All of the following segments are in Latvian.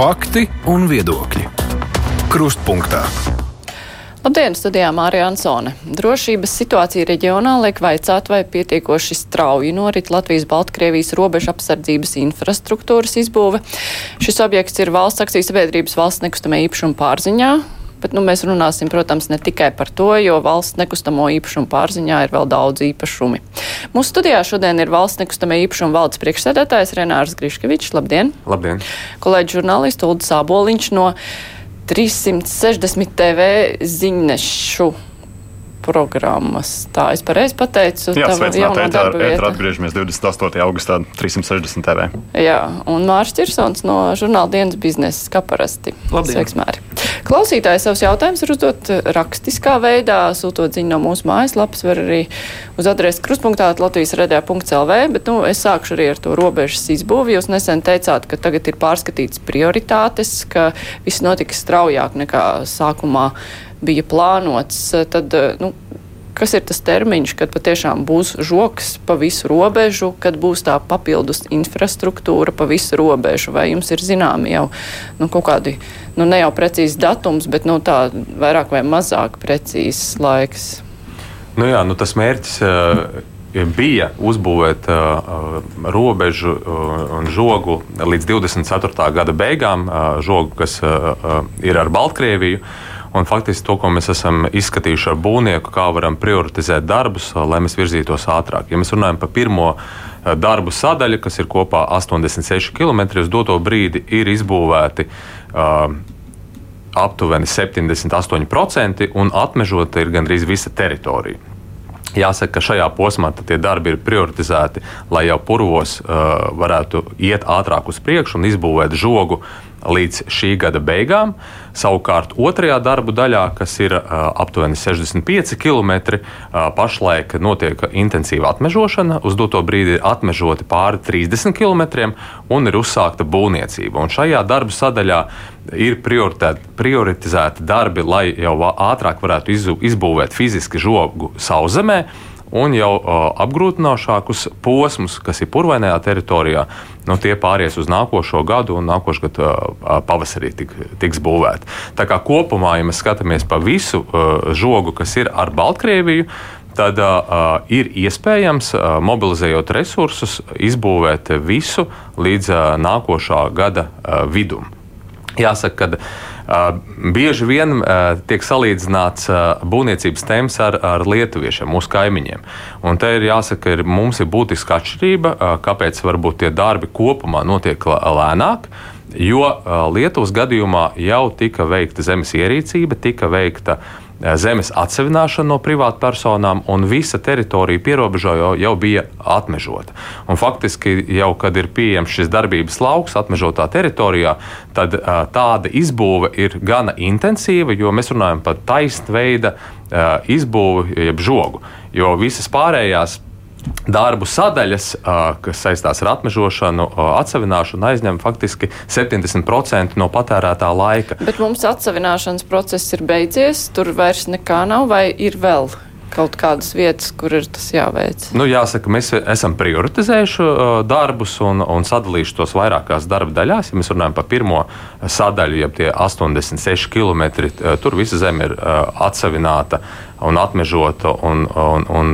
Fakti un viedokļi. Krustpunktā. Labdien, studijā Mārija Ansone. Drošības situācija reģionā liek vaicāt, vai pietiekoši strauji norit Latvijas-Baltkrievijas robeža apsardzības infrastruktūras izbūve. Šis objekts ir valsts akcijas sabiedrības valsts nekustamē īpašuma pārziņā. Bet nu, mēs runāsim, protams, ne tikai par to, jo valsts nekustamo īpašumu pārziņā ir vēl daudz īpašumi. Mūsu studijā šodien ir valsts nekustamie īpašumu valdes priekšsēdētājs Renārs Griškevičs. Labdien! Labdien! Kolēģis žurnālists Ulda Sāboliņš no 360 TV ziņnešu programmas. Tā es pareizi pateicu. Jā, sveicināti, ētā, ētā atgriežamies 28. augustā 360 TV. Jā, un Mārs Čirsons no žurnāla dienas biznesa, kā parasti. Labdien! Sveiks, Māri! Klausītāji savus jautājumus var uzdot rakstiskā veidā, sūtot ziņu no mūsu mājaslapas, var arī uz adresi kruspunktā Latvijas redē.lv, bet nu, es sākšu arī ar to robežas izbūvi. Jūs nesen teicāt, ka tagad ir pārskatīts prioritātes, ka viss notiks straujāk nekā sākumā bija plānots, tad, nu, kas ir tas termiņš, kad patiešām būs žoks pa visu robežu, kad būs tā papildus infrastruktūra pa visu robežu? Vai jums ir zināmi jau nu, kaut kādi, nu, ne jau precīzi datums, bet nu, tā vairāk vai mazāk precīzs laiks? Nu jā, nu tas mērķis. Uh, bija uzbūvēt uh, robežu uh, un žogu līdz 24. gada beigām, uh, žogu, kas uh, uh, ir ar Baltkrieviju. Uh, Un faktiski to, ko mēs esam izskatījuši ar būvnieku, kā varam prioritizēt darbus, lai mēs virzītos ātrāk. Ja mēs runājam par pirmo eh, darbu sadaļu, kas ir kopā 86 km, uz doto brīdi ir izbūvēti. Uh, aptuveni 78% un atmežota ir gandrīz visa teritorija. Jāsaka, ka šajā posmā tie darbi ir prioritizēti, lai jau purvos uh, varētu iet ātrāk uz priekšu un izbūvēt žogu līdz šī gada beigām. Savukārt otrajā darbu daļā, kas ir uh, aptuveni 65 km, uh, pašlaik notiek intensīva atmežošana. Uz doto brīdi ir atmežoti pāri 30 km un ir uzsākta būvniecība. Un šajā darbu sadaļā ir prioritizēti darbi, lai jau ātrāk varētu izbūvēt fiziski žogu sauszemē un jau uh, apgrūtinošākus posmus, kas ir purvainajā teritorijā, nu, tie pāries uz nākošo gadu, un nākošais gads uh, pavasarī tik, tiks būvēti. Tā kā kopumā, ja mēs skatāmies pa visu uh, žogu, kas ir ar Baltkrieviju, tad uh, ir iespējams, uh, mobilizējot resursus, izbūvēt visu līdz uh, nākošā gada uh, vidum. Jāsaka, ka bieži vien tiek salīdzināts būvniecības temps ar, ar lietuviešiem, mūsu kaimiņiem. Un te ir jāsaka, ka mums ir būtiska atšķirība, kāpēc varbūt tie darbi kopumā notiek lēnāk. Jo Lietuvas gadījumā jau tika veikta zemes ierīcība, tika veikta uh, zemes atsevināšana no privātpersonām, un visa teritorija pierobežā jau, bija atmežota. Un faktiski jau, kad ir pieejams šis darbības lauks atmežotā teritorijā, tad uh, tāda izbūve ir gana intensīva, jo mēs runājam par taisnveida uh, izbūvi, jeb žogu. Jo visas pārējās darbu sadaļas, kas saistās ar atmežošanu, atsevināšanu, aizņem faktiski 70% no patērētā laika. Bet mums atsevināšanas process ir beidzies, tur vairs nekā nav, vai ir vēl? kaut kādas vietas, kur ir tas jāveic? Nu, jāsaka, mēs esam prioritizējuši uh, darbus un, un sadalījuši tos vairākās darba daļās. Ja mēs runājam par pirmo sadaļu, jeb tie 86 km, uh, tur visa zeme ir uh, atsevināta un atmežota, un, un, un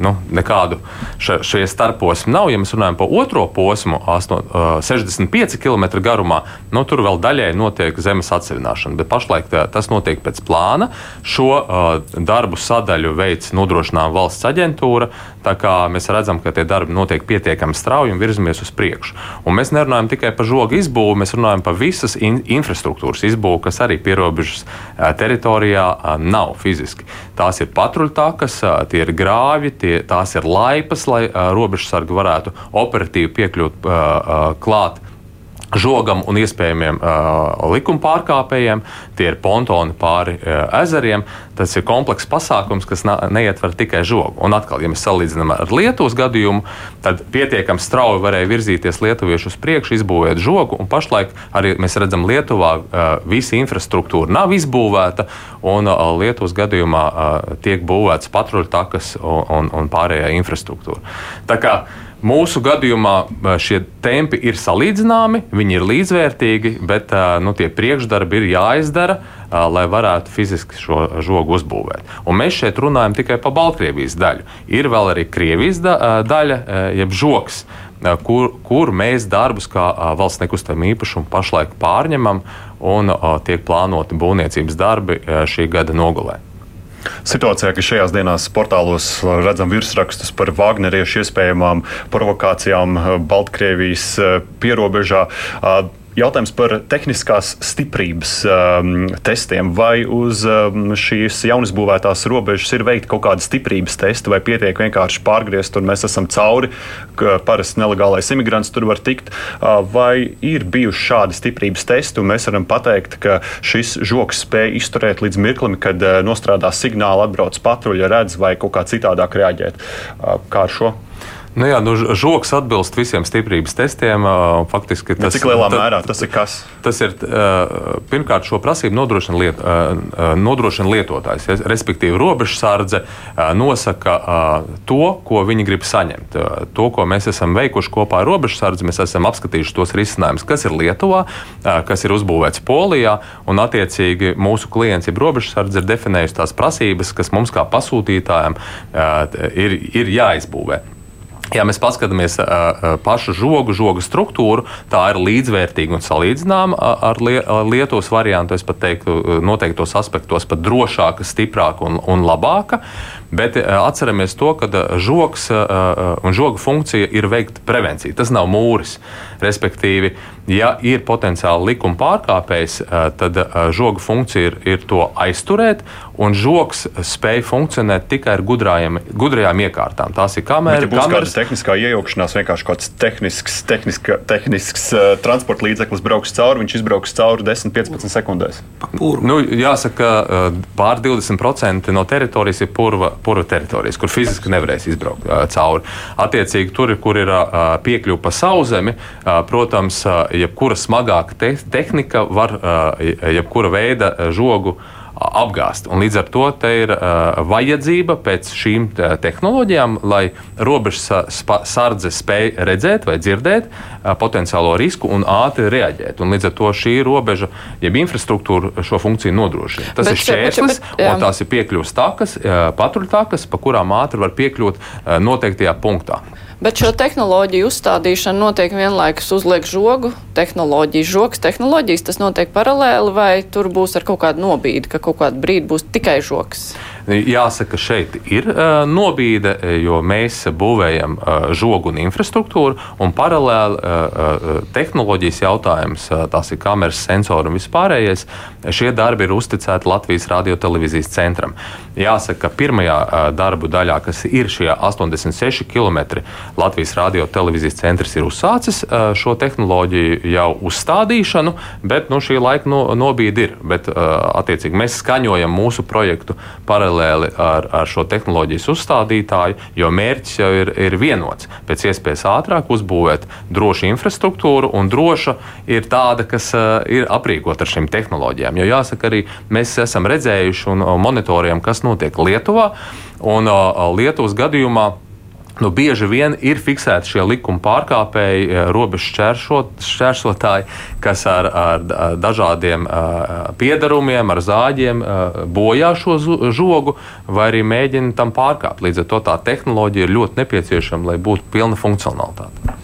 nu, nekādu šie starposmi nav. Ja mēs runājam par otro posmu, 8, 65 km garumā, nu, tur vēl daļai notiek zemes atsevināšana, bet pašlaik tā, tas notiek pēc plāna. Šo uh, darbu sadaļu veids nodrošinām valsts aģentūra, tā kā mēs redzam, ka tie darbi notiek pietiekami strauji un virzamies uz priekšu. Un mēs nerunājam tikai par žogu izbūvi, mēs runājam par visas in infrastruktūras izbūvi, kas arī pierobežas teritorijā nav fiziski. Tās ir patruļtakas, tie ir grāvi, tie, tās ir laipas, lai robežsargi varētu operatīvi piekļūt klāt žogam un iespējamiem uh, likuma pārkāpējiem. Tie ir pontoni pāri uh, ezeriem. Tas ir komplekss pasākums, kas neietver tikai žogu. Un atkal, ja mēs salīdzinām ar Lietuvas gadījumu, tad pietiekami strauji varēja virzīties lietuvieši uz priekšu, izbūvēt žogu. Pašlaik arī mēs redzam, Lietuvā uh, visa infrastruktūra nav izbūvēta, un uh, Lietuvas gadījumā uh, tiek būvēts patruļtakas un, un, un pārējā infrastruktūra. Tā kā Mūsu gadījumā šie tempi ir salīdzināmi, viņi ir līdzvērtīgi, bet nu, tie priekšdarbi ir jāizdara, lai varētu fiziski šo žogu uzbūvēt. Un mēs šeit runājam tikai par Baltkrievijas daļu. Ir vēl arī Krievijas daļa, jeb žoks, kur, kur mēs darbus kā valsts nekustamā īpašuma pašlaik pārņemam un tiek plānoti būvniecības darbi šī gada nogalē. Situācijā, ka šajās dienās portālos redzam virsrakstus par Vāgneriešu iespējamām provokācijām Baltkrievijas eh, pierobežā. Jautājums par tehniskās stiprības um, testiem. Vai uz um, šīs jaunas būvētās robežas ir veikti kaut kādi stiprības testi, vai pietiek vienkārši pārgriezt, un mēs esam cauri, ka parasti nelegālais imigrants tur var tikt, uh, vai ir bijuši šādi stiprības testi, un mēs varam pateikt, ka šis žoks spēj izturēt līdz mirklim, kad uh, nostrādā signāli, atbrauc patruļa, redz vai kaut kā citādāk reaģēt. Uh, kā ar šo? Nu jā, nu, žoks atbilst visiem stiprības testiem. Faktiski tas, Cik lielā mērā tas ir kas? Tas ir pirmkārt šo prasību nodrošina, liet, nodrošina lietotājs. Respektīvi, robežsardze nosaka to, ko viņi grib saņemt. To, ko mēs esam veikuši kopā ar robežsardzi, mēs esam apskatījuši tos risinājumus, kas ir Lietuvā, kas ir uzbūvēts Polijā, un attiecīgi mūsu klients, jeb robežsardze, ir definējusi tās prasības, kas mums kā pasūtītājiem ir, ir jāizbūvē. Ja mēs paskatāmies uh, pašu žogu, žoga struktūru, tā ir līdzvērtīga un salīdzināma ar Lietuvas variantu. Es pat teiktu, noteiktos aspektos pat drošāka, stiprāka un, un labāka. Bet atceramies to, ka žoks un žoga funkcija ir veikt prevenciju. Tas nav mūris. Respektīvi, ja ir potenciāli likuma pārkāpējs, tad žoga funkcija ir, ir to aizturēt, un žoks spēj funkcionēt tikai ar gudrājiem, gudrajām iekārtām. Tās ir kameras. Ja kameras... tehniskā iejaukšanās, vienkārši kaut kāds tehnisks, tehniska, tehnisks uh, transporta līdzeklis brauks cauri, viņš izbrauks cauri 10-15 sekundēs. Nu, jāsaka, pār 20% no teritorijas ir purva, purva teritorijas, kur fiziski nevarēs izbraukt cauri. Attiecīgi, tur, kur ir piekļuve pa sauszemi, protams, jebkura smagāka te tehnika var jebkura veida žogu apgāzt. Un līdz ar to ir uh, vajadzība pēc šīm tehnoloģijām, lai robežas sardze spēj redzēt vai dzirdēt uh, potenciālo risku un ātri reaģēt. Un līdz ar to šī robeža, jeb infrastruktūra šo funkciju nodrošina. Tas bet, ir šķērslis, un tās ir piekļuves takas, uh, patruļtakas, pa kurām ātri var piekļūt uh, noteiktajā punktā. Bet šo tehnoloģiju uzstādīšana notiek vienlaikus uzliek žogu, tehnoloģijas, žoks, tehnoloģijas. Tas notiek paralēli, vai tur būs ar kaut kādu nobīdi, ka kaut kādu brīdi būs tikai žoks? Jāsaka, šeit ir uh, nobīde, jo mēs būvējam uh, žogu un infrastruktūru, un paralēli uh, tehnoloģijas jautājums, tās ir kameras, sensori un vispārējais. Šie darbi ir uzticēti Latvijas radiotelevīzijas centram. Jāsaka, ka pirmajā darbu daļā, kas ir šie 86 km, Latvijas radiotelevīzijas centrs ir uzsācis šo tehnoloģiju jau uzstādīšanu, bet nu, šī laika no, nobīde ir. Bet, attiecīgi, mēs skaņojam mūsu projektu paralēli paralēli ar, ar šo tehnoloģijas uzstādītāju, jo mērķis jau ir, ir vienots. Pēc iespējas ātrāk uzbūvēt drošu infrastruktūru, un droša ir tāda, kas uh, ir aprīkota ar šīm tehnoloģijām. Jo jāsaka, arī mēs esam redzējuši un monitorējam, kas notiek Lietuvā. Un uh, Lietuvas gadījumā Nu, bieži vien ir fiksēti šie likuma pārkāpēji, eh, robežu šķērsotāji, kas ar, ar dažādiem uh, piedarumiem, ar zāģiem uh, bojā šo žogu, vai arī mēģina tam pārkāpt. Līdz ar to tā tehnoloģija ir ļoti nepieciešama, lai būtu pilna funkcionalitāte.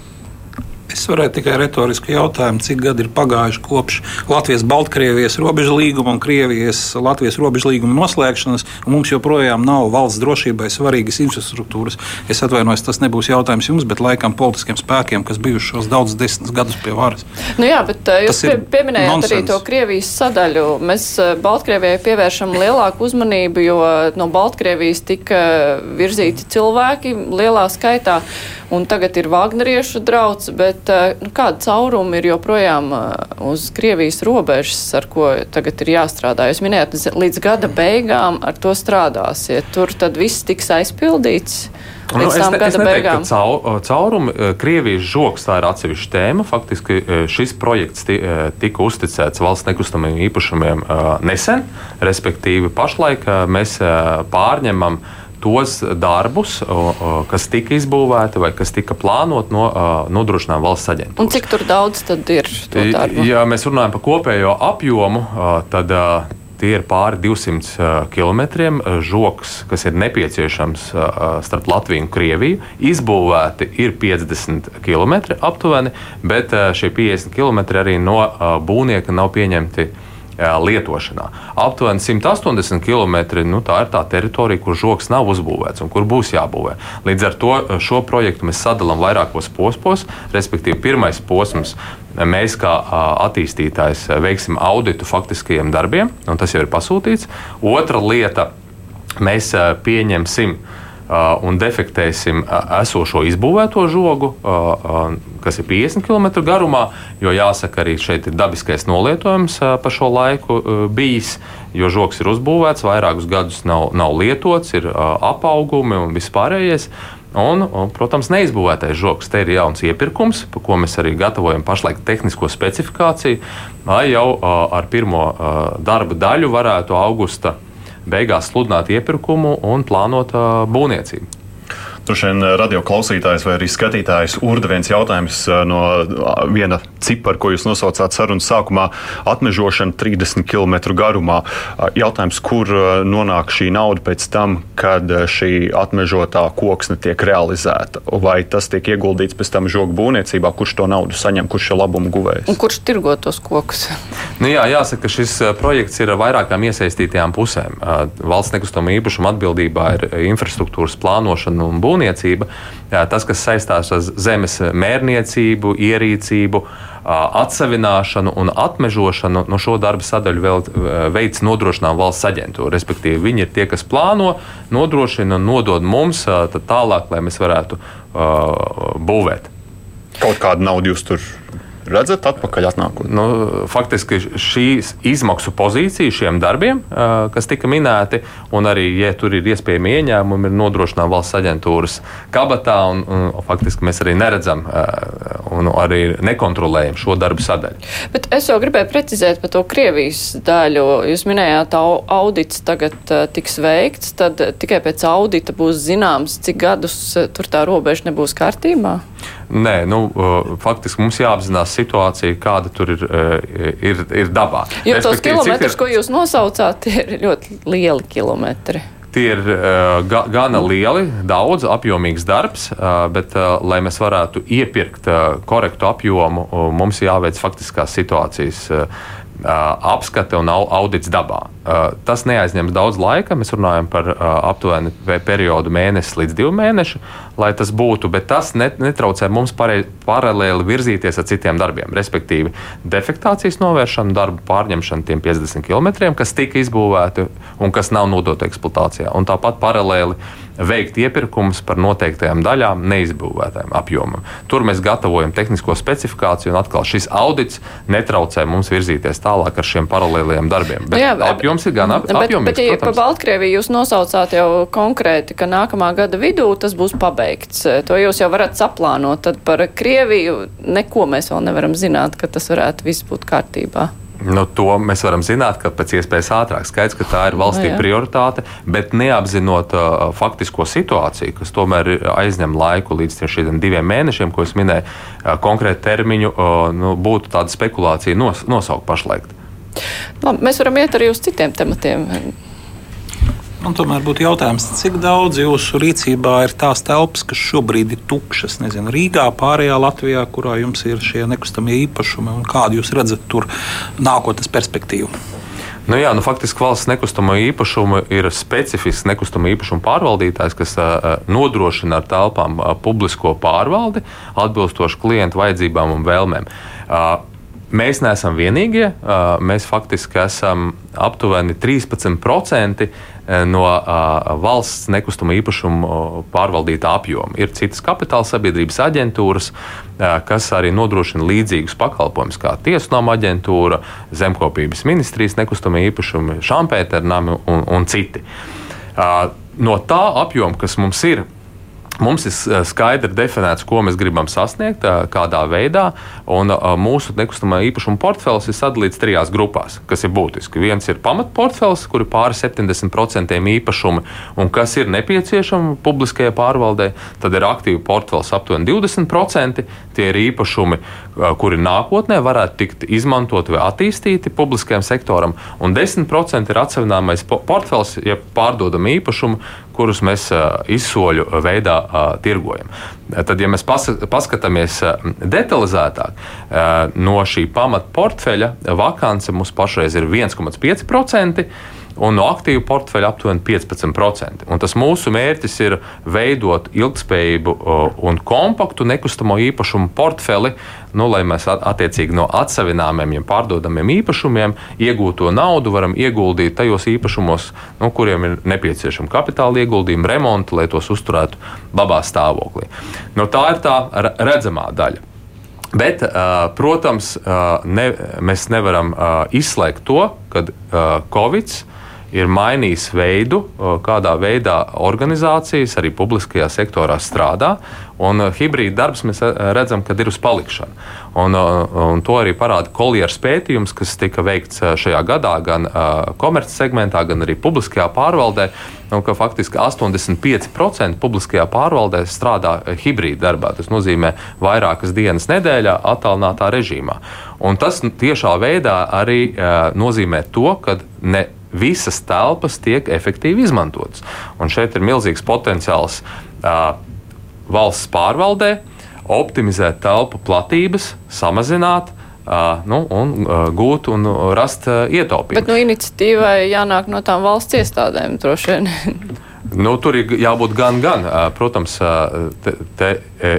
Es varētu tikai retoriski jautājumu, cik gadi ir pagājuši kopš Latvijas-Baltkrievijas robežu līguma un Krievijas-Latvijas robežu līguma noslēgšanas, un mums joprojām nav valsts drošībai svarīgas infrastruktūras. Es atvainojos, tas nebūs jautājums jums, bet laikam politiskiem spēkiem, kas bijuši šos daudzus desmit gadus pie varas. Nu jā, bet uh, jūs pie, pieminējāt nonsens. arī to Krievijas sadaļu. Mēs uh, Baltkrievijai pievēršam lielāku uzmanību, jo no Baltkrievijas tika virzīti cilvēki lielā skaitā, un tagad ir Vāgneriešu drauds, bet eh, nu, kāda cauruma ir joprojām eh, uz Krievijas robežas, ar ko tagad ir jāstrādā? Jūs minējāt, līdz gada beigām ar to strādāsiet. Tur tad viss tiks aizpildīts. Nu, es, ne, es neteiktu, ka caur, caurumi eh, Krievijas žoks tā ir atsevišķa tēma. Faktiski šis projekts tika uzticēts valsts nekustamajiem īpašumiem nesen, respektīvi pašlaik mēs pārņemam tos darbus, kas tika izbūvēti vai kas tika plānoti no nodrošinājuma valsts aģentūras. Un cik daudz tad ir? Ja mēs runājam par kopējo apjomu, tad tie ir pāri 200 km žoks, kas ir nepieciešams starp Latviju un Krieviju. Izbūvēti ir 50 km aptuveni, bet šie 50 km arī no būvnieka nav pieņemti lietošanā. Aptuveni 180 km nu, tā ir tā teritorija, kur žoks nav uzbūvēts un kur būs jābūvē. Līdz ar to šo projektu mēs sadalām vairākos posmos, respektīvi, pirmais posms. Mēs, kā attīstītājs, veiksim auditu faktiskajiem darbiem, un tas jau ir pasūtīts. Otra lieta, mēs pieņemsim uh, un defektēsim uh, esošo izbūvēto žogu, uh, kas ir 50 km garumā, jo jāsaka, arī šeit ir dabiskais nolietojums pa šo laiku bijis, jo žoks ir uzbūvēts, vairākus gadus nav, nav lietots, ir apaugumi un vispārējais. Un, un, protams, neizbūvētais žoks. Te ir jauns iepirkums, par ko mēs arī gatavojam pašlaik tehnisko specifikāciju, lai jau ar pirmo darba daļu varētu augusta beigās sludināt iepirkumu un plānot būvniecību. Vien eh, radio klausītājs vai arī skatītājs urda viens jautājums eh, no viena cipara, ko jūs nosaucāt sarunas sākumā - atmežošana 30 km garumā. Jautājums, kur nonāk šī nauda pēc tam, kad šī atmežotā koksne tiek realizēta? Vai tas tiek ieguldīts pēc tam žogu būvniecībā, kurš to naudu saņem, kurš ir labumu guvējs? Un kurš tirgo tos kokus? Nu jā, jāsaka, ka šis projekts ir vairākām iesaistītajām pusēm. Valsts nekustamo īpašumu atbildībā ir infrastruktūras plānošana un būvniecība būvniecība, tas, kas saistās ar zemes mērniecību, ierīcību, atsevināšanu un atmežošanu, no šo darbu sadaļu vēl veids nodrošinām valsts aģentūra. Respektīvi, viņi ir tie, kas plāno, nodrošina un nodod mums tālāk, lai mēs varētu būvēt. Kaut kādu naudu jūs tur redzat atpakaļ atnākot? Nu, faktiski šīs izmaksu pozīcija šiem darbiem, kas tika minēti, un arī, ja tur ir iespējami ieņēmumi, ir nodrošināta valsts aģentūras kabatā, un, un faktiski mēs arī neredzam un arī nekontrolējam šo darbu sadaļu. Bet es jau gribēju precizēt par to Krievijas daļu. Jūs minējāt, ka audits tagad tiks veikts, tad tikai pēc audita būs zināms, cik gadus tur tā robeža nebūs kārtībā. Nē, nu, faktiski mums jāapzinās situācija, kāda tur ir, ir, ir dabā. Jo tos kilometrus, ir... ko jūs nosaucāt, ir ļoti lieli kilometri. Tie ir uh, ga, gana lieli, daudz apjomīgs darbs, uh, bet, uh, lai mēs varētu iepirkt uh, korektu apjomu, uh, mums jāveic faktiskās situācijas. Uh, apskate un audits dabā. Tas neaizņems daudz laika. Mēs runājam par aptuveni periodu mēnesi līdz divu mēnešu, lai tas būtu, bet tas netraucē mums paralēli virzīties ar citiem darbiem. Respektīvi, defektācijas novēršana, darbu pārņemšana tiem 50 km, kas tika izbūvēti un kas nav nodota eksploatācijā. Un tāpat paralēli veikt iepirkumus par noteiktajām daļām, neizbūvētām apjomam. Tur mēs gatavojam tehnisko specifikāciju, un atkal šis audits netraucē mums virzīties tālāk ar šiem paralēliem darbiem. Bet jā, apjoms ir gan ap, bet, apjomīgs. Bet, ja par Baltkrieviju jūs nosaucāt jau konkrēti, ka nākamā gada vidū tas būs pabeigts. To jūs jau varat saplānot. Tad par Krieviju neko mēs vēl nevaram zināt, ka tas varētu viss būt kārtībā. Nu, to mēs varam zināt, ka pēc iespējas ātrāk. Skaidrs, ka tā ir valstī no, nu, prioritāte, bet neapzinot uh, faktisko situāciju, kas tomēr aizņem laiku līdz šiem diviem mēnešiem, ko es minēju, uh, konkrētu termiņu, uh, nu, būtu tāda spekulācija nos, nosaukt pašlaik. Labi, mēs varam iet arī uz citiem tematiem. Man tomēr būtu jautājums, cik daudz jūsu rīcībā ir tās telpas, kas šobrīd ir tukšas? Nezinu, Rīgā, pārējā Latvijā, kurā jums ir šie nekustamie īpašumi, un kādu jūs redzat tur nākotnes perspektīvu? Nu jā, nu faktiski valsts nekustamo īpašumu ir specifisks nekustamo īpašumu pārvaldītājs, kas nodrošina ar telpām publisko pārvaldi atbilstoši klientu vajadzībām un vēlmēm. Mēs neesam vienīgie. Mēs faktiski esam aptuveni 13% no valsts nekustamo īpašumu pārvaldītā apjoma. Ir citas kapitāla sabiedrības aģentūras, kas arī nodrošina līdzīgus pakalpojumus, kā tiesnām aģentūra, zemkopības ministrijas nekustamo īpašumu, Šampēternami un, un citi. No tā apjoma, kas mums ir, Mums ir skaidri definēts, ko mēs gribam sasniegt, kādā veidā. Un mūsu nekustamā īpašuma portfels ir sadalīts trijās grupās, kas ir būtiski. Viens ir pamatportfels, kur ir pāri 70% īpašumi un kas ir nepieciešami publiskajai pārvaldē. Tad ir aktīvu portfels aptuveni 20%. Tie ir īpašumi, kuri nākotnē varētu tikt izmantoti vai attīstīti publiskajam sektoram. Un 10% ir atsevināmais portfels, jeb ja pārdodami īpašumi, kurus mēs izsoļu veidā tirgojam. Tad, ja mēs paskatāmies detalizētāk, no šī pamata portfeļa vakance mums pašreiz ir 1,5% un no aktīvu portfeļa aptuveni 15%. Un tas mūsu mērķis ir veidot ilgspējīgu un kompaktu nekustamo īpašumu portfeli, nu, lai mēs attiecīgi no atsevināmiem, ja pārdodamiem īpašumiem iegūto naudu varam ieguldīt tajos īpašumos, nu, kuriem ir nepieciešama kapitāla ieguldījuma, remonta, lai tos uzturētu labā stāvoklī. Nu, tā ir tā redzamā daļa. Bet, protams, ne, mēs nevaram izslēgt to, ka Covid ir mainījis veidu, kādā veidā organizācijas arī publiskajā sektorā strādā. Un hibrīda darbs mēs redzam, ka ir uz palikšanu. Un, un to arī parāda kolieras pētījums, kas tika veikts šajā gadā gan komerces segmentā, gan arī publiskajā pārvaldē. Un, ka faktiski 85% publiskajā pārvaldē strādā hibrīda darbā. Tas nozīmē vairākas dienas nedēļā, attālinātā režīmā. Un tas tiešā veidā arī nozīmē to, ka ne visas telpas tiek efektīvi izmantotas. Un šeit ir milzīgs potenciāls uh, valsts pārvaldē, optimizēt telpu platības, samazināt. Uh, nu, un uh, gūt un rast uh, ietaupījumus. Bet no iniciatīvai jānāk no tām valsts iestādēm droši vien. Nu, tur ir jābūt gan, gan. Protams, te, te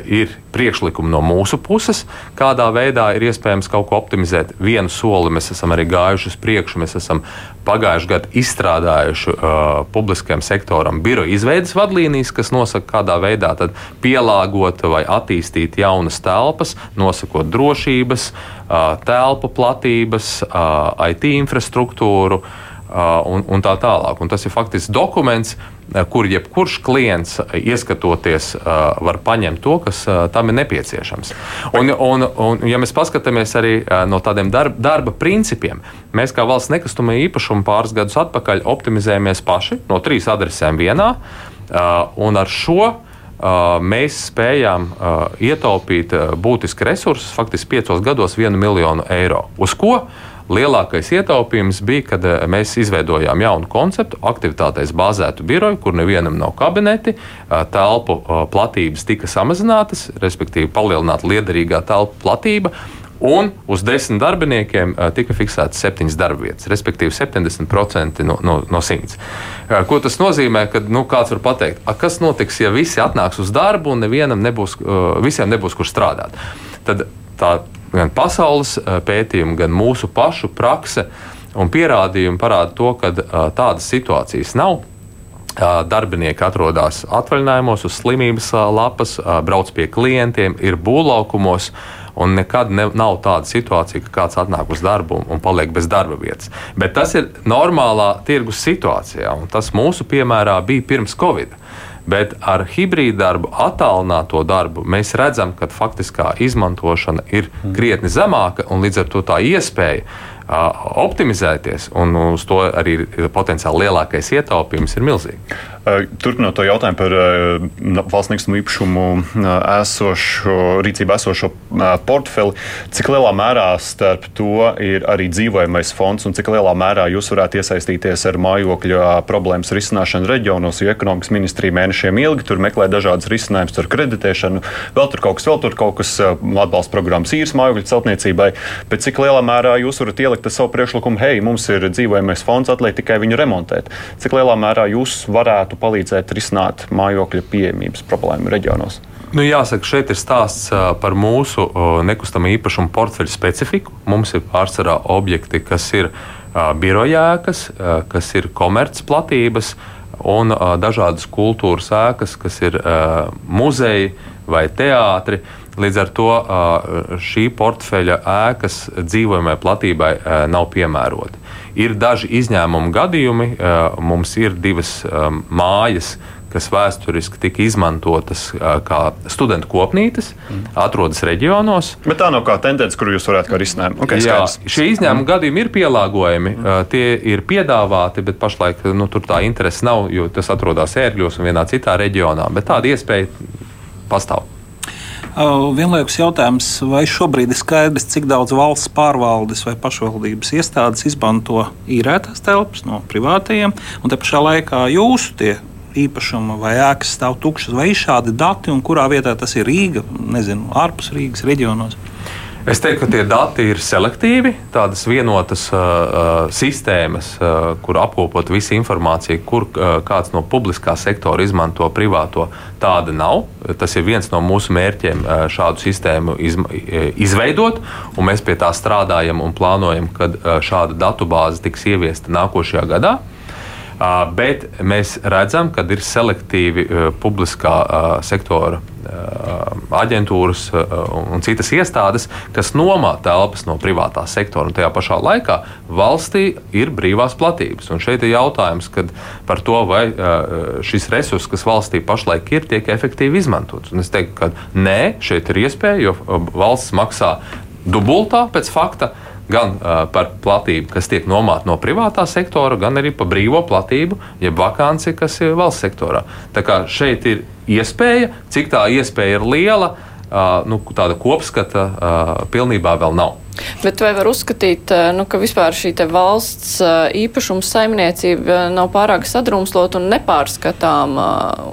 ir priekšlikumi no mūsu puses, kādā veidā ir iespējams kaut ko optimizēt. Vienu soli mēs esam arī gājuši uz priekšu. Mēs esam pagājušajā gadā izstrādājuši uh, publiskajam sektoram biroja izveidas vadlīnijas, kas nosaka, kādā veidā pielāgot vai attīstīt jaunas telpas, nosakot drošības, uh, telpu platības, uh, IT infrastruktūru. Uh, un, un tā tālāk. Un tas ir faktiski dokuments, kur jebkurš klients, ieskatoties, var paņemt to, kas tam ir nepieciešams. Un, un, un ja mēs paskatāmies arī no tādiem darba, darba principiem, mēs kā valsts nekustamā īpašuma pāris gadus atpakaļ optimizējamies paši no trīs adresēm vienā, un ar šo mēs spējām ietaupīt būtiski resursus, faktiski piecos gados, vienu miljonu eiro. Uz ko? Lielākais ietaupījums bija, kad eh, mēs izveidojām jaunu konceptu, aktivitātēs bāzētu biroju, kur nevienam nav kabineti, eh, telpu eh, platības tika samazinātas, respektīvi palielināta liederīgā telpu platība. Un uz desmit darbiniekiem tika fiksētas septiņas darba vietas, respektīvi 70% no, no, no simts. Ko tas nozīmē? Kad nu, kāds var pateikt, kas notiks, ja visi atnāks uz darbu un nevienam nebūs, visiem nebūs kur strādāt? Tad tā gan pasaules eh, pētījumi, gan mūsu pašu prakse un pierādījumi parāda to, ka eh, tādas situācijas nav. Eh, darbinieki atrodas atvaļinājumos, uz slimības lapas, brauc pie klientiem, ir būvlaukumos. Un nekad ne, nav tāda situācija, ka kāds atnāk uz darbu un, paliek bez darba vietas. Bet tas ir normālā tirgus situācijā, un tas mūsu piemērā bija pirms Covid. Bet ar hibrīdu darbu, attālināto darbu, mēs redzam, ka faktiskā izmantošana ir krietni zemāka un līdz ar to tā iespēja optimizēties, un uz to arī potenciāli lielākais ietaupījums ir milzīgs. Turpinot to jautājumu par valsts nekustamo īpašumu esošo, rīcībā esošo portfeli, cik lielā mērā starp to ir arī dzīvojamais fonds un cik lielā mērā jūs varētu iesaistīties ar mājokļu problēmas risināšanu reģionos, jo ekonomikas ministrija mēnešiem ilgi tur meklē dažādas risinājumus ar kreditēšanu, vēl tur kaut kas, vēl tur kaut kas atbalsta programmas īres mājokļu celtniecībai, bet cik lielā mērā jūs varat ielikt savu priekšlikumu, hei, mums ir dzīvojamais fonds, atliek tikai viņu remontēt. Cik lielā mērā jūs varētu palīdzēt risināt mājokļa pieejamības problēmu reģionos? Nu, jāsaka, šeit ir stāsts par mūsu nekustamā īpašuma portfeļu specifiku. Mums ir pārsvarā objekti, kas ir birojēkas, kas ir komercplatības un dažādas kultūras ēkas, kas ir muzeji vai teātri. Līdz ar to šī portfeļa ēkas dzīvojamai platībai nav piemērota. Ir daži izņēmumu gadījumi. Mums ir divas mājas, kas vēsturiski tika izmantotas kā studentu kopnītes, mm. atrodas reģionos. Bet tā nav kā tendence, kur jūs varētu kā risinājumu. Okay, Jā, šie izņēmuma mm. gadījumi ir pielāgojami, mm. tie ir piedāvāti, bet pašlaik nu, tur tā interese nav, jo tas atrodas ērgļos un vienā citā reģionā. Bet tāda iespēja pastāv. Vienlaikus jautājums, vai šobrīd ir skaidrs, cik daudz valsts pārvaldes vai pašvaldības iestādes izmanto īrētās telpas no privātajiem, un te pašā laikā jūsu tie īpašuma vai ēkas stāv tukšas, vai ir šādi dati, un kurā vietā tas ir Rīga, nezinu, ārpus Rīgas reģionos? Es teiktu, ka tie dati ir selektīvi, tādas vienotas uh, sistēmas, uh, kur apkopot visu informāciju, kur uh, kāds no publiskā sektora izmanto privāto. Tāda nav. Tas ir viens no mūsu mērķiem uh, šādu sistēmu izma, izveidot, un mēs pie tā strādājam un plānojam, kad uh, šāda datubāze tiks ieviesta nākošajā gadā. Uh, bet mēs redzam, ka ir selektīvi uh, publiskā uh, sektora aģentūras un citas iestādes, kas nomā telpas no privātā sektora. Un tajā pašā laikā valstī ir brīvās platības. Un šeit ir jautājums par to, vai šis resurs, kas valstī pašlaik ir, tiek efektīvi izmantots. Un es teiktu, ka nē, šeit ir iespēja, jo valsts maksā dubultā pēc fakta gan uh, par platību, kas tiek nomāta no privātā sektora, gan arī par brīvo platību, jeb vakanci, kas ir valsts sektorā. Tā kā šeit ir iespēja, cik tā iespēja ir liela, uh, nu, tāda kopskata uh, pilnībā vēl nav. Bet vai var uzskatīt, nu, ka vispār šī valsts īpašuma saimniecība nav pārāk sadrumstot un nepārskatāma,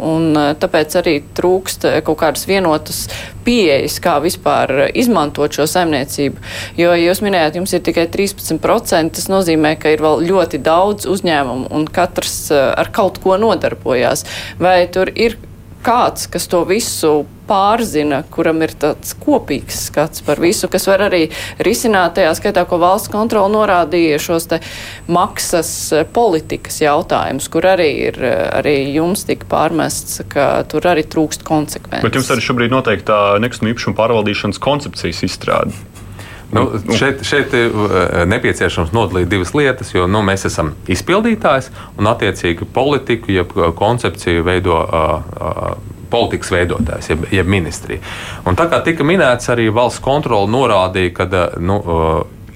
un tāpēc arī trūkst kaut kādas vienotas pieejas, kā vispār izmantot šo saimniecību? Jo jūs minējāt, jums ir tikai 13%, tas nozīmē, ka ir vēl ļoti daudz uzņēmumu un katrs ar kaut ko nodarbojās. Vai tur ir kāds, kas to visu pārzina, kuram ir tāds kopīgs skats par visu, kas var arī risināt tajā skaitā, ko valsts kontrola norādīja šos te maksas eh, politikas jautājumus, kur arī ir eh, arī jums tika pārmests, ka tur arī trūkst konsekvences. Bet jums arī šobrīd noteikti tā nekustamā īpašuma pārvaldīšanas koncepcijas izstrāde. Nu, šeit, šeit ir eh, nepieciešams nodalīt divas lietas, jo nu, mēs esam izpildītājs un attiecīgi politiku, jeb koncepciju veido. Uh, uh, politikas veidotājs, jeb, jeb ministrija. Un tā kā tika minēts, arī valsts kontrole norādīja, ka nu,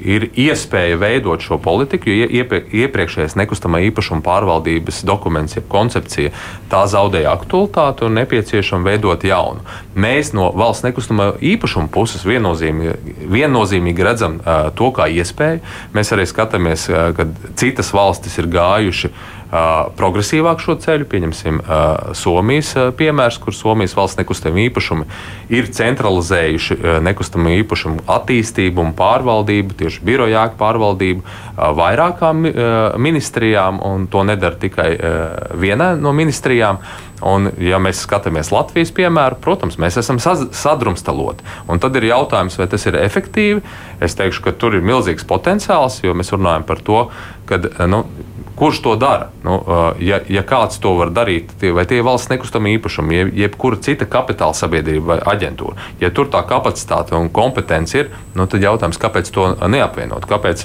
ir iespēja veidot šo politiku, jo iepriekšējais nekustamā īpašuma pārvaldības dokuments, jeb koncepcija, tā zaudēja aktualitāti un nepieciešama veidot jaunu. Mēs no valsts nekustamā īpašuma puses viennozīmīgi, viennozīmīgi redzam uh, to kā iespēju. Mēs arī skatāmies, uh, ka citas valstis ir gājušas progresīvāk šo ceļu. Pieņemsim Somijas piemērs, kur Somijas valsts nekustamie īpašumi ir centralizējuši nekustamo īpašumu attīstību un pārvaldību, tieši birojāku pārvaldību vairākām ministrijām, un to nedara tikai viena no ministrijām. Un, ja mēs skatāmies Latvijas piemēru, protams, mēs esam sadrumstaloti. Un tad ir jautājums, vai tas ir efektīvi. Es teikšu, ka tur ir milzīgs potenciāls, jo mēs runājam par to, ka nu, Kurš to dara? Nu, ja, ja kāds to var darīt, tie, vai tie ir valsts nekustamie īpašumi, jeb, jebkura cita kapitāla sabiedrība vai aģentūra, ja tur tā kapacitāte un kompetence ir, nu, tad jautājums, kāpēc to neapvienot? Kāpēc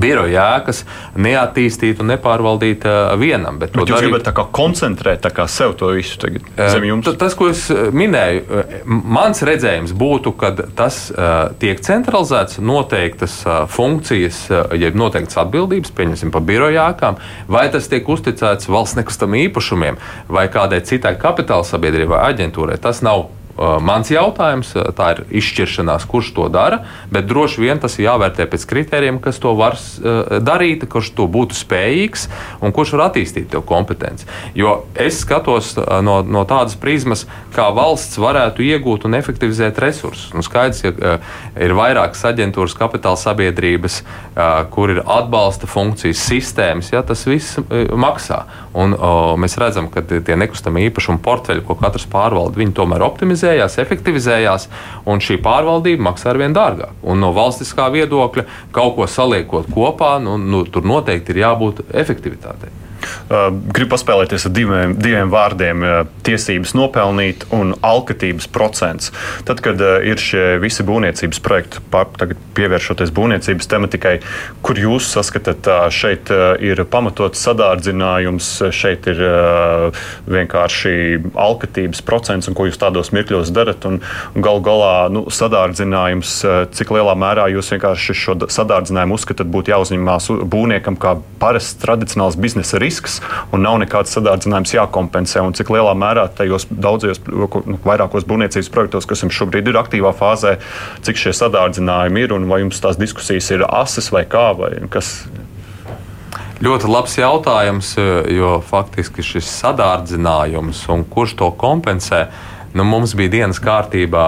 biroja ēkas neattīstīt un nepārvaldīt uh, vienam. Bet, bet jūs darīt... gribat kā koncentrēt tā kā sev to visu tagad zem jums? Uh, tas, ko es minēju, mans redzējums būtu, ka tas uh, tiek centralizēts noteiktas uh, funkcijas, uh, jeb noteiktas atbildības, pieņemsim, par biroja ēkām, vai tas tiek uzticēts valsts nekustamiem īpašumiem vai kādai citai kapitāla sabiedrībai aģentūrai. Tas nav Uh, mans jautājums, uh, tā ir izšķiršanās, kurš to dara, bet droši vien tas ir jāvērtē pēc kritērijiem, kas to var uh, darīt, kurš to būtu spējīgs un kurš var attīstīt to kompetenci. Jo es skatos no, no tādas prizmas, kā valsts varētu iegūt un efektivizēt resursus. Nu, skaidrs, ka ir vairākas aģentūras, kapitāla sabiedrības, kur ir atbalsta funkcijas, sistēmas, ja tas viss maksā. Un, o, mēs redzam, ka tie nekustamie īpašumu portfeļi, ko katrs pārvalda, viņi tomēr optimizē optimizējās, efektivizējās, un šī pārvaldība maksā ar vien dārgāk. Un no valstiskā viedokļa kaut ko saliekot kopā, nu, nu, tur noteikti ir jābūt efektivitātei. Gribu paspēlēties ar diviem, diviem vārdiem tiesības nopelnīt un alkatības procents. Tad, kad ir šie visi būvniecības projekti, pievēršoties būvniecības tematikai, kur jūs saskatāt, šeit ir pamatots sadārdzinājums, šeit ir vienkārši alkatības procents un ko jūs tādos mirkļos darat. Un, un gal galā nu, sadārdzinājums, cik lielā mērā jūs vienkārši šo sadārdzinājumu uzskatāt būtu jāuzņemās būvniekam kā parasts tradicionāls biznesa risks un nav nekāds sadārdzinājums jākompensē. Un cik lielā mērā tajos daudzajos, nu, vairākos būvniecības projektos, kas jums šobrīd ir aktīvā fāzē, cik šie sadārdzinājumi ir un vai jums tās diskusijas ir asas vai kā vai kas. Ļoti labs jautājums, jo faktiski šis sadārdzinājums un kurš to kompensē, nu, mums bija dienas kārtībā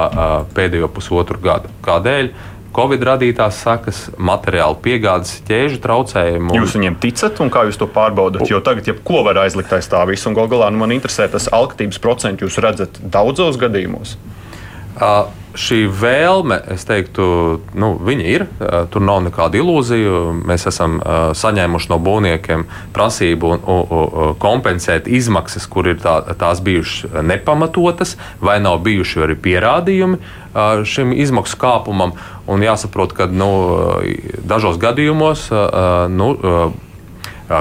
pēdējo pusotru gadu. Kādēļ? Covid radītās sakas, materiālu piegādes ķēžu traucējumu. Jūs viņiem ticat un kā jūs to pārbaudat? Jo tagad, ja ko var aizlikt aiz tā visa, un gal galā nu, man interesē tas alkatības procents, jūs redzat daudzos gadījumos. Uh, šī vēlme, es teiktu, nu, viņa ir. Tur nav nekāda ilūzija. Mēs esam uh, saņēmuši no būvniekiem prasību un, un, un kompensēt izmaksas, kur ir tā, tās bijušas nepamatotas, vai nav bijuši arī pierādījumi uh, šim izmaksu kāpumam. Un jāsaprot, ka nu, dažos gadījumos nu,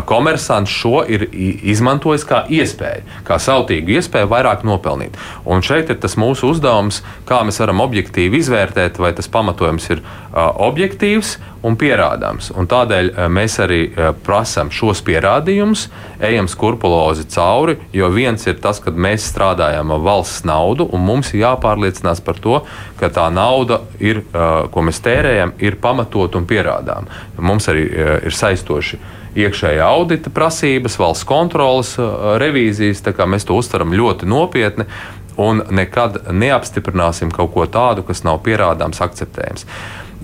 komersants šo ir izmantojis kā iespēju, kā sautīgu iespēju vairāk nopelnīt. Un šeit ir tas mūsu uzdevums, kā mēs varam objektīvi izvērtēt, vai tas pamatojums ir objektīvs un pierādāms. Un tādēļ mēs arī prasām šos pierādījumus, ejam skrupulozi cauri, jo viens ir tas, ka mēs strādājam ar valsts naudu, un mums ir jāpārliecinās par to, ka tā nauda, ir, ko mēs tērējam, ir pamatot un pierādām. Mums arī ir saistoši iekšējā audita prasības, valsts kontrolas uh, revīzijas. Mēs to uztveram ļoti nopietni un nekad neapstiprināsim kaut ko tādu, kas nav pierādāms, akceptējams.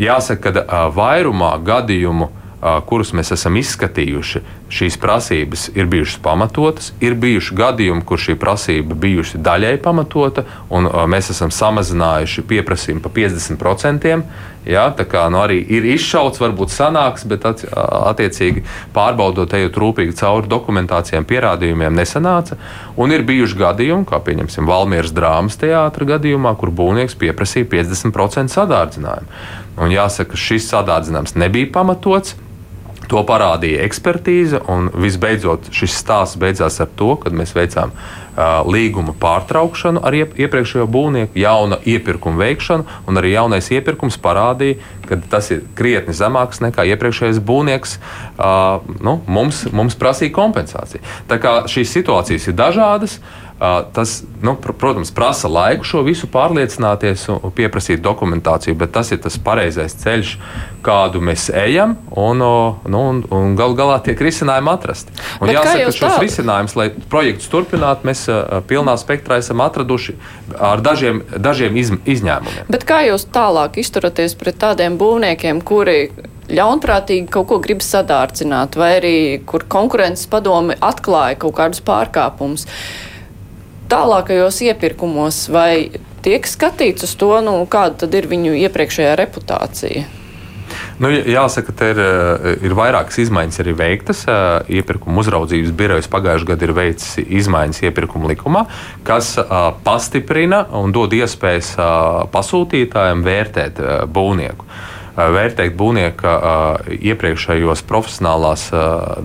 Jāsaka, ka uh, vairumā gadījumu kurus mēs esam izskatījuši, šīs prasības ir bijušas pamatotas. Ir bijuši gadījumi, kur šī prasība bijusi daļai pamatota, un mēs esam samazinājuši pieprasījumu par 50%. Jā, tā kā nu, arī ir izšauts, varbūt sanāks, bet attiecīgi pārbaudot, ejot rūpīgi cauri dokumentācijām, pierādījumiem, nesanāca. Un ir bijuši gadījumi, kā piemēram Valmieras drāmas teātra gadījumā, kur būvnieks pieprasīja 50% sadārdzinājumu. Un jāsaka, šis sadārdzinājums nebija pamatots. To parādīja ekspertīze, un visbeidzot šis stāsts beidzās ar to, ka mēs veicām uh, līguma pārtraukšanu ar iep iepriekšējo būvnieku, jauna iepirkuma veikšanu, un arī jaunais iepirkums parādīja, ka tas ir krietni zemāks nekā iepriekšējais būvnieks. Uh, nu, mums, mums prasīja kompensāciju. Tā kā šīs situācijas ir dažādas. Uh, Tas, nu, protams, prasa laiku šo visu pārliecināties un pieprasīt dokumentāciju, bet tas ir tas pareizais ceļš, kādu mēs ejam, un, nu, un, un gal galā tiek risinājumi atrasti. Un bet jāsaka, ka šos risinājumus, lai projektus turpinātu, mēs pilnā spektrā esam atraduši ar dažiem, dažiem iz, izņēmumiem. Bet kā jūs tālāk izturaties pret tādiem būvniekiem, kuri ļaunprātīgi kaut ko grib sadārcināt, vai arī kur konkurences padomi atklāja kaut kādus pārkāpumus? Tālākajos iepirkumos, vai tiek skatīts uz to, nu, kāda tad ir viņu iepriekšējā reputācija? Nu, jāsaka, ka ir, eh, ir vairākas izmaiņas arī veiktas. Eh, iepirkuma uzraudzības birojas pagājušajā gadā ir veicis izmaiņas iepirkuma likumā, kas eh, pastiprina un dod iespējas pasūtītājiem vērtēt būvnieku vērtēt būvnieka iepriekšējos profesionālās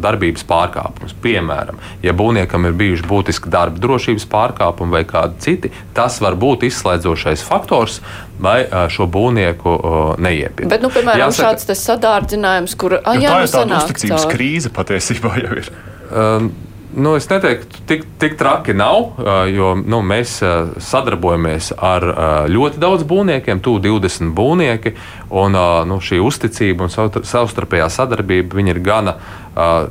darbības pārkāpumus. Piemēram, ja būvniekam ir bijuši būtiski darba drošības pārkāpumi vai kādi citi, tas var būt izslēdzošais faktors, lai šo būvnieku neiepirkt. Bet, nu, piemēram, Jāsaka, šāds sadārdzinājums, kur jā, jā, tā ir tāda uzticības krīze patiesībā jau ir. Um, Nu, es neteiktu, tik, tik traki nav, jo nu, mēs sadarbojamies ar ļoti daudz būvniekiem, tuvu 20 būvnieki. Un, nu, šī uzticība un savstarpējā sadarbība ir gana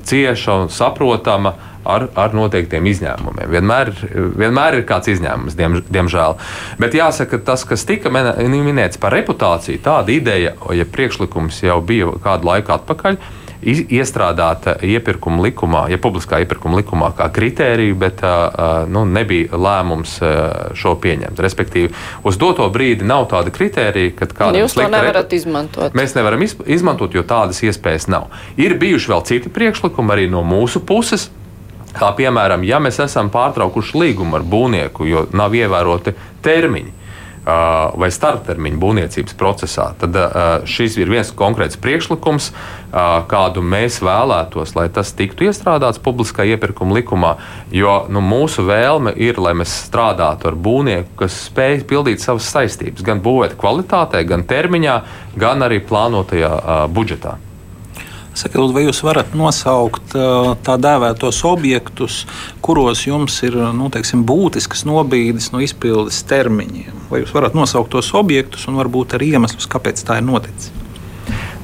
cieša un saprotama ar, ar noteiktiem izņēmumiem. Vienmēr, vienmēr ir kāds izņēmums, diem, diemžēl. Bet jāsaka, tas, kas tika minēts par reputāciju, tāda ideja, ja priekšlikums jau bija kādu laiku atpakaļ iestrādāta iepirkuma likumā, ja publiskā iepirkuma likumā kā kritērija, bet nu, nebija lēmums šo pieņemt. Respektīvi, uz doto brīdi nav tāda kritērija, ka kādam Jūs to nevarat rep... izmantot. Mēs nevaram izmantot, jo tādas iespējas nav. Ir bijuši vēl citi priekšlikumi arī no mūsu puses Kā piemēram, ja mēs esam pārtraukuši līgumu ar būvnieku, jo nav ievēroti termiņi vai starptermiņa būvniecības procesā, tad šis ir viens konkrēts priekšlikums, kādu mēs vēlētos, lai tas tiktu iestrādāts publiskā iepirkuma likumā. Jo nu, mūsu vēlme ir, lai mēs strādātu ar būvnieku, kas spēj pildīt savas saistības, gan būvēt kvalitātē, gan termiņā, gan arī plānotajā budžetā. Sakiet, vai jūs varat nosaukt tā dēvētos objektus, kuros jums ir nu, teiksim, būtiskas nobīdes no izpildes termiņiem? Vai jūs varat nosaukt tos objektus un varbūt arī iemeslus, kāpēc tā ir noticis?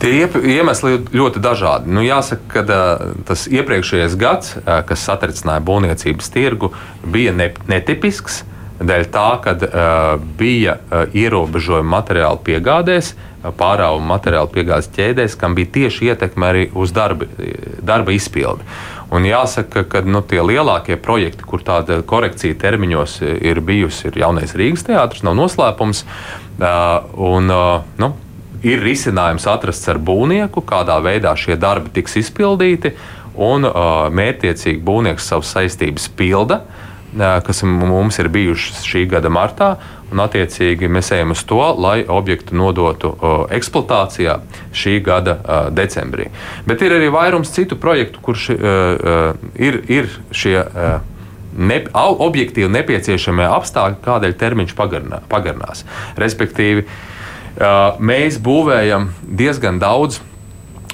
Tie iemesli ir ļoti dažādi. Nu, jāsaka, ka tas iepriekšējais gads, kas satricināja būvniecības tirgu, bija ne, netipisks. Dēļ tā, ka uh, bija uh, ierobežojumi materiālu piegādēs, uh, pārāvuma materiālu piegādes ķēdēs, kam bija tieši ietekme arī uz darba, darba izpildi. Un jāsaka, ka nu, tie lielākie projekti, kur tāda korekcija termiņos ir bijusi, ir jaunais Rīgas teātris, nav noslēpums. Uh, un, uh, nu, ir risinājums atrasts ar būvnieku, kādā veidā šie darbi tiks izpildīti, un uh, mērķiecīgi būvnieks savas saistības pilda. Uh, kas mums ir bijušas šī gada martā. Un, attiecīgi, mēs ejam uz to, lai objektu nodotu eksploatācijā šī gada decembrī. Bet ir arī vairums citu projektu, kurš ir, ir šie. Ne, objektīvi nepieciešamie apstākļi, kādēļ termiņš pagarinā, pagarinās. Respektīvi, mēs būvējam diezgan daudz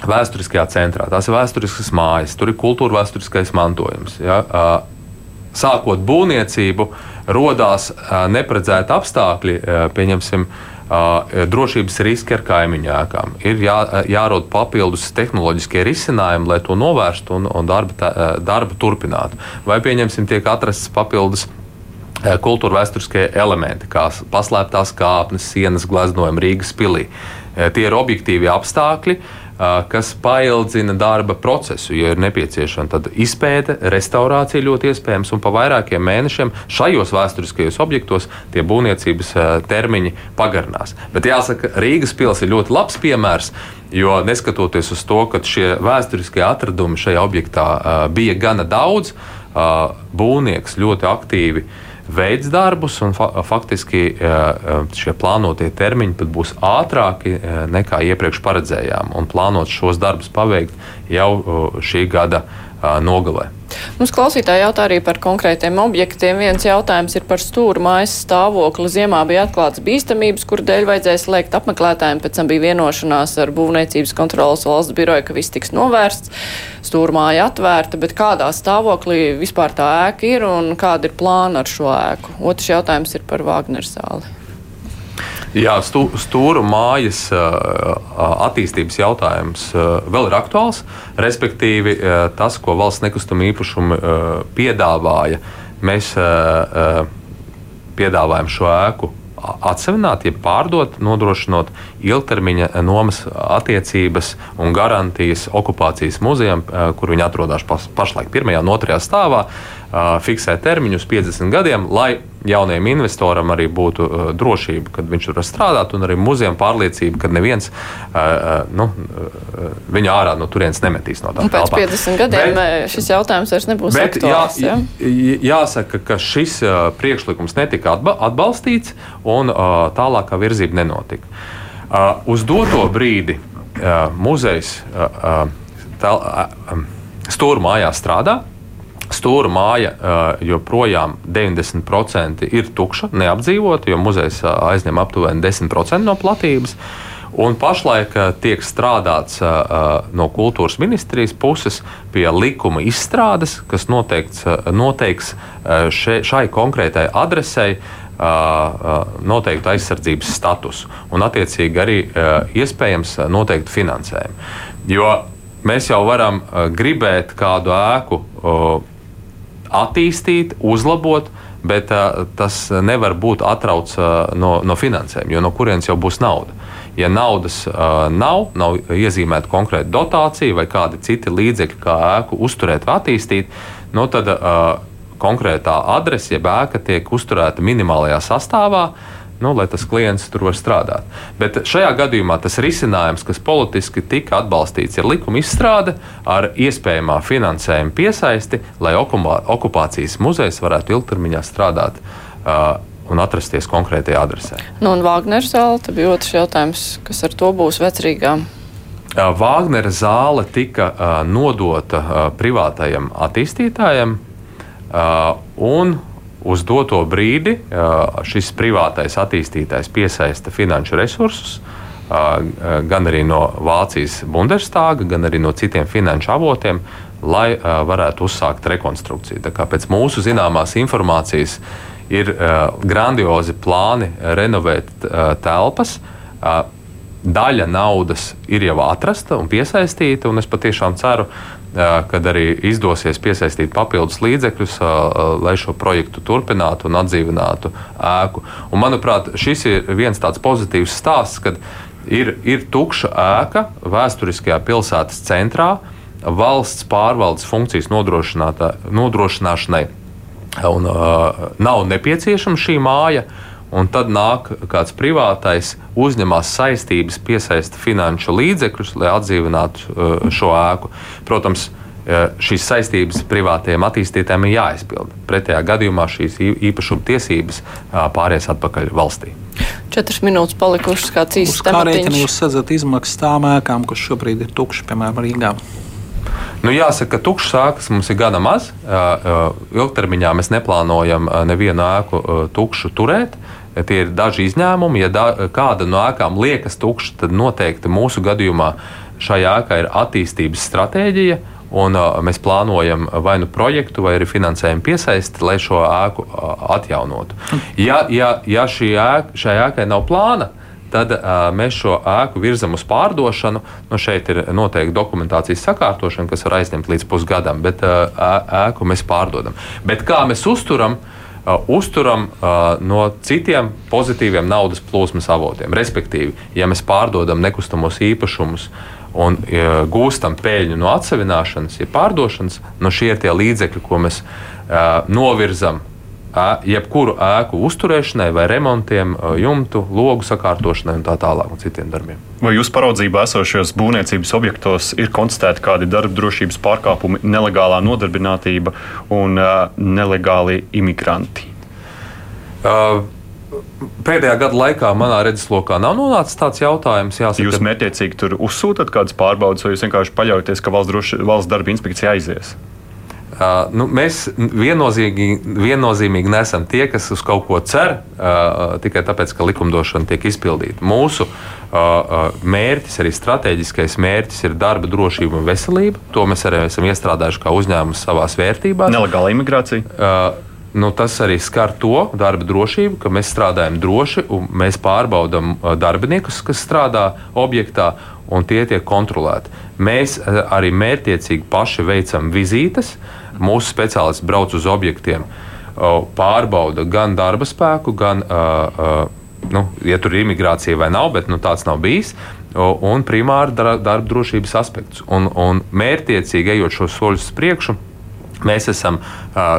vēsturiskajā centrā. Tās ir vēsturiskas mājas, tur ir kultūra vēsturiskais mantojums. Ja? Uh, sākot būvniecību, radās neparedzēti apstākļi, pieņemsim, drošības riski ar kaimiņu ēkām. Ir jā, jārod papildus tehnoloģiskie risinājumi, lai to novērstu un, un darba, darbu turpinātu. Vai pieņemsim, tiek atrastas papildus kultūra vēsturiskie elementi, kā paslēptās kāpnes, sienas gleznojumi Rīgas pilī. Tie ir objektīvi apstākļi, kas paildzina darba procesu. Ja ir nepieciešama tad izpēte, restaurācija ļoti iespējams, un pa vairākiem mēnešiem šajos vēsturiskajos objektos tie būvniecības termiņi pagarinās. Bet jāsaka, Rīgas pils ir ļoti labs piemērs. Jo neskatoties uz to, ka šie vēsturiskie atradumi šajā objektā uh, bija gana daudz, uh, būvnieks ļoti aktīvi uh, veids darbus, un fa faktiski šie plānotie termiņi pat būs ātrāki nekā iepriekš paredzējām. Un plānot šos darbus paveikt jau šī gada nogalē. Mums klausītāji jautā arī par konkrētiem objektiem. Viens jautājums ir par stūra mājas stāvokli. Ziemā bija atklāts bīstamības, kur dēļ vajadzēja slēgt apmeklētājiem. Pēc tam bija vienošanās ar Būvniecības kontrolas valsts biroju, ka viss tiks novērsts. Stūra māja atvērta, bet kādā stāvoklī vispār tā ēka ir un kāda ir plāna ar šo ēku? Otrs jautājums ir par Vāgner zāli. Jā, stū, stūra mājas attīstības jautājums vēl ir aktuāls. Respektīvi, tas, ko valsts nekustamā īpašuma piedāvāja, mēs piedāvājam šo ēku atsevināt, ja pārdot, nodrošinot ilgtermiņa nomas attiecības un garantijas okupācijas muzejam, kur viņi atrodas pašlaik pirmajā un otrajā stāvā fiksēt termiņus 50 gadiem, lai jaunajam investoram arī būtu uh, drošība, ka viņš var strādāt, un arī muzejam pārliecība, ka neviens uh, nu, uh, viņu ārā no turienes nemetīs no tā. Pēc telpā. 50 gadiem bet, šis jautājums vairs nebūs aktuāls. Jā, ja? Jāsaka, ka šis priekšlikums netika atbalstīts, un tālākā virzība nenotika. Uz doto brīdi muzejs uh, uh, stūra mājā strādā. Stūra māja joprojām 90% ir tukša, neapdzīvota, jo muzejs aizņem aptuveni 10% no platības. Un pašlaik tiek strādāts no kultūras ministrijas puses pie likuma izstrādes, kas noteikts, noteiks še, šai konkrētai adresei noteiktu aizsardzības statusu un, attiecīgi, arī iespējams noteiktu finansējumu. Jo mēs jau varam gribēt kādu ēku attīstīt, uzlabot, bet uh, tas nevar būt atrauts uh, no, no finansēm, jo no kurienes jau būs nauda. Ja naudas uh, nav, nav iezīmēta konkrēta dotācija vai kādi citi līdzekļi, kā ēku uzturēt vai attīstīt, no nu tad uh, konkrētā adrese, jeb ēka tiek uzturēta minimālajā sastāvā. Nu, lai tas klients tur var strādāt. Bet šajā gadījumā tas risinājums, kas politiski tika atbalstīts, ir likuma izstrāde ar iespējamā finansējuma piesaisti, lai okupācijas muzejs varētu ilgtermiņā strādāt. Uh, un atrasties konkrētajā adresē. Nu, un Wagner zāle bija otrs jautājums, kas ar to būs vecrīgā. Vāgnera zāle tika uh, nodota uh, privātajam attīstītājam, uh, un uz doto brīdi šis privātais attīstītājs piesaista finanšu resursus. Gan arī no Vācijas Bundestāga, gan arī no citiem finanšu avotiem, lai varētu uzsākt rekonstrukciju. Tā kā pēc mūsu zināmās informācijas ir grandiozi plāni renovēt telpas. Daļa naudas ir jau atrasta un piesaistīta, un es patiešām ceru, kad arī izdosies piesaistīt papildus līdzekļus, lai šo projektu turpinātu un atdzīvinātu ēku. Un, manuprāt, šis ir viens tāds pozitīvs stāsts, kad ir, ir tukša ēka vēsturiskajā pilsētas centrā, valsts pārvaldes funkcijas nodrošināšanai. Un, uh, nav nepieciešama šī māja, uh, un tad nāk kāds privātais, uzņemas saistības, piesaista finanšu līdzekļus, lai atdzīvinātu uh, šo ēku. Protams, uh, šīs saistības privātajiem attīstītājiem ir jāizpilda. Pretējā gadījumā šīs īpašuma tiesības uh, pāries atpakaļ valstī. Četras minūtes palikušas, kāds īsts temats. Kā rēķina jūs sadzat izmaksas tām ēkām, kas šobrīd ir tukšas, piemēram, Rīgā? Nu, jāsaka, ka tukšas ēkas mums ir gana maz. Ilgtermiņā mēs neplānojam nevienu ēku tukšu turēt. Tie ir daži izņēmumi. Ja da, kāda no ēkām liekas tukša, tad noteikti mūsu gadījumā šai ēkai ir attīstības stratēģija. Un, uh, mēs plānojam vai nu projektu, vai arī finansējumu piesaisti, lai šo ēku uh, atjaunotu. Ja, ja, ja ēka, šai ēkai nav plāna, tad uh, mēs šo ēku virzam uz pārdošanu. Nu, šeit ir noteikti dokumentācijas sakārtošana, kas var aizņemt līdz pusgadam, bet uh, ēku mēs pārdodam. Bet kā mēs uzturam? Uh, uzturam no citiem pozitīviem naudas plūsmas avotiem. Respektīvi, ja mēs pārdodam nekustamos īpašumus un gūstam peļņu no atsevināšanas, ja pārdošanas, no šie ir tie līdzekļi, ko mēs novirzam jebkuru ēku uzturēšanai, vai remontiem, jumtu, logu sakārtošanai un tā tālāk, un citiem darbiem. Vai jūsu paraudzībā esošajos būvniecības objektos ir konstatēti kādi darba drošības pārkāpumi, nelegālā nodarbinātība un uh, nelegāli imigranti? Uh, Pēdējā gada laikā manā redzeslokā nav nonācis tāds jautājums. Jāsaka, jūs mērķiecīgi tur uzsūtat kādas pārbaudes, vai jūs vienkārši paļaujaties, ka valsts, droši, valsts darba inspekcija aizies? Uh, nu, mēs viennozīmīgi, viennozīmīgi nesam tie, kas uz kaut ko cer uh, tikai tāpēc, ka likumdošana tiek izpildīta. Mūsu uh, mērķis, arī strateģiskais mērķis, ir darba drošība un veselība. To mēs arī esam iestrādājuši kā uzņēmums savā vērtībās. Nelegāla imigrācija. Nu, tas arī skar to darba drošību, ka mēs strādājam droši un mēs pārbaudām darbiniekus, kas strādā objektā, un tie tiek kontrolēti. Mēs arī mērķiecīgi paši veicam vizītes. Mūsu speciālisti brauc uz objektiem, pārbauda gan darba spēku, gan, nu, ja tur ir imigrācija vai nav, bet nu, tāds nav bijis. Un primāri darba drošības aspekts. Un, un mērķiecīgi ejot šos soļus uz priekšu, Mēs esam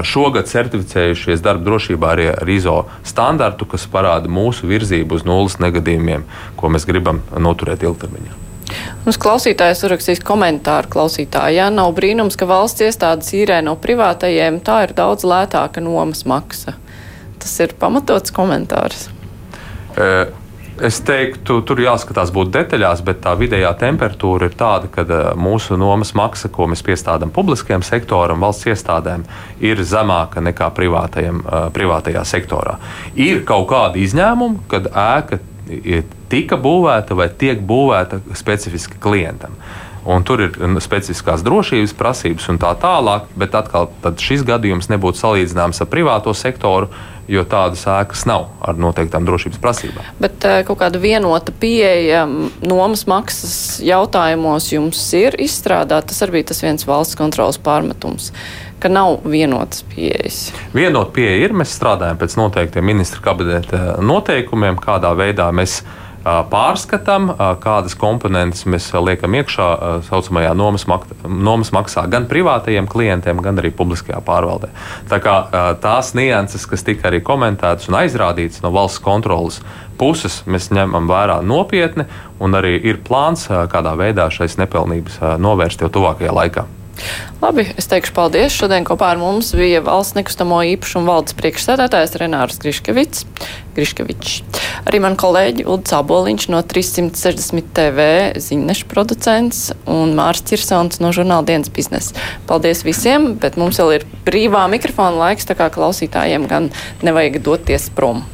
šogad certificējušies darba drošībā arī ar ISO standartu, kas parāda mūsu virzību uz nulles negadījumiem, ko mēs gribam noturēt ilgtermiņā. Mums klausītājs uzrakstīs komentāru klausītāji. Jā, nav brīnums, ka valsts iestādes īrē no privātajiem. Tā ir daudz lētāka nomas maksa. Tas ir pamatots komentārs. E Es teiktu, tur jāskatās būt detaļās, bet tā vidējā temperatūra ir tāda, ka mūsu nomas maksa, ko mēs piestādām publiskajam sektoram, valsts iestādēm, ir zemāka nekā privātajā sektorā. Ir kaut kādi izņēmumi, kad ēka tika būvēta vai tiek būvēta specifiski klientam. Un tur ir specifiskās drošības prasības un tā tālāk, bet atkal šis gadījums nebūtu salīdzināms ar privāto sektoru, jo tādas ēkas nav ar noteiktām drošības prasībām. Bet eh, kaut kāda vienota pieeja nomas maksas jautājumos jums ir izstrādāta. Tas arī bija tas viens valsts kontrolas pārmetums ka nav vienotas pieejas. Vienota pieeja ir. Mēs strādājam pēc noteiktiem ministra kabineta noteikumiem, kādā veidā mēs pārskatām, kādas komponentes mēs liekam iekšā tā saucamajā nomas, mak nomas maksā gan privātajiem klientiem, gan arī publiskajā pārvaldē. Tā kā tās nianses, kas tika arī komentētas un aizrādītas no valsts kontrolas puses, mēs ņemam vērā nopietni, un arī ir plāns, kādā veidā šīs nepilnības novērst jau tuvākajā laikā. Labi, es teikšu paldies. Šodien kopā ar mums bija valsts nekustamo īpašumu valdes priekšsēdētājs Renārs Griškevits. Griškevičs. Arī man kolēģi Ulds Aboliņš no 360 TV ziņnešu producents un Mārs Čirsons no žurnāla dienas biznesa. Paldies visiem, bet mums vēl ir brīvā mikrofona laiks, tā kā klausītājiem gan nevajag doties prom.